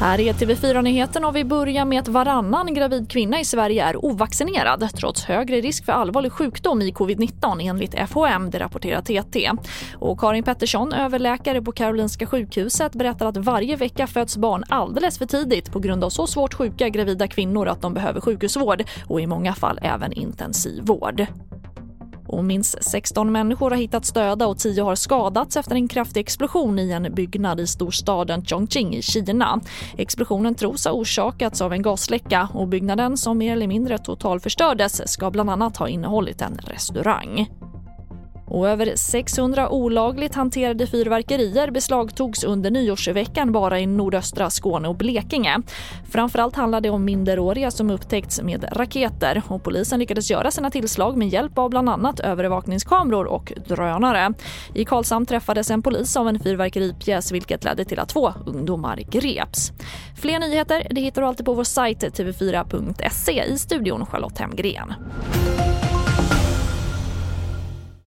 Här är TV4-nyheterna. och vi börjar med att varannan gravid kvinna i Sverige är ovaccinerad trots högre risk för allvarlig sjukdom i covid-19 enligt FHM, det rapporterar TT. Och Karin Pettersson, överläkare på Karolinska sjukhuset, berättar att varje vecka föds barn alldeles för tidigt på grund av så svårt sjuka gravida kvinnor att de behöver sjukhusvård och i många fall även intensivvård. Och minst 16 människor har hittats döda och 10 har skadats efter en kraftig explosion i en byggnad i storstaden Chongqing i Kina. Explosionen tros ha orsakats av en gasläcka och byggnaden som mer eller mindre totalförstördes ska bland annat ha innehållit en restaurang. Och över 600 olagligt hanterade fyrverkerier beslagtogs under nyårsveckan bara i nordöstra Skåne och Blekinge. Framförallt handlar det om minderåriga som upptäckts med raketer och polisen lyckades göra sina tillslag med hjälp av bland annat övervakningskameror och drönare. I Karlshamn träffades en polis av en fyrverkeripjäs vilket ledde till att två ungdomar greps. Fler nyheter det hittar du alltid på vår sajt tv4.se. I studion Charlotte Hemgren.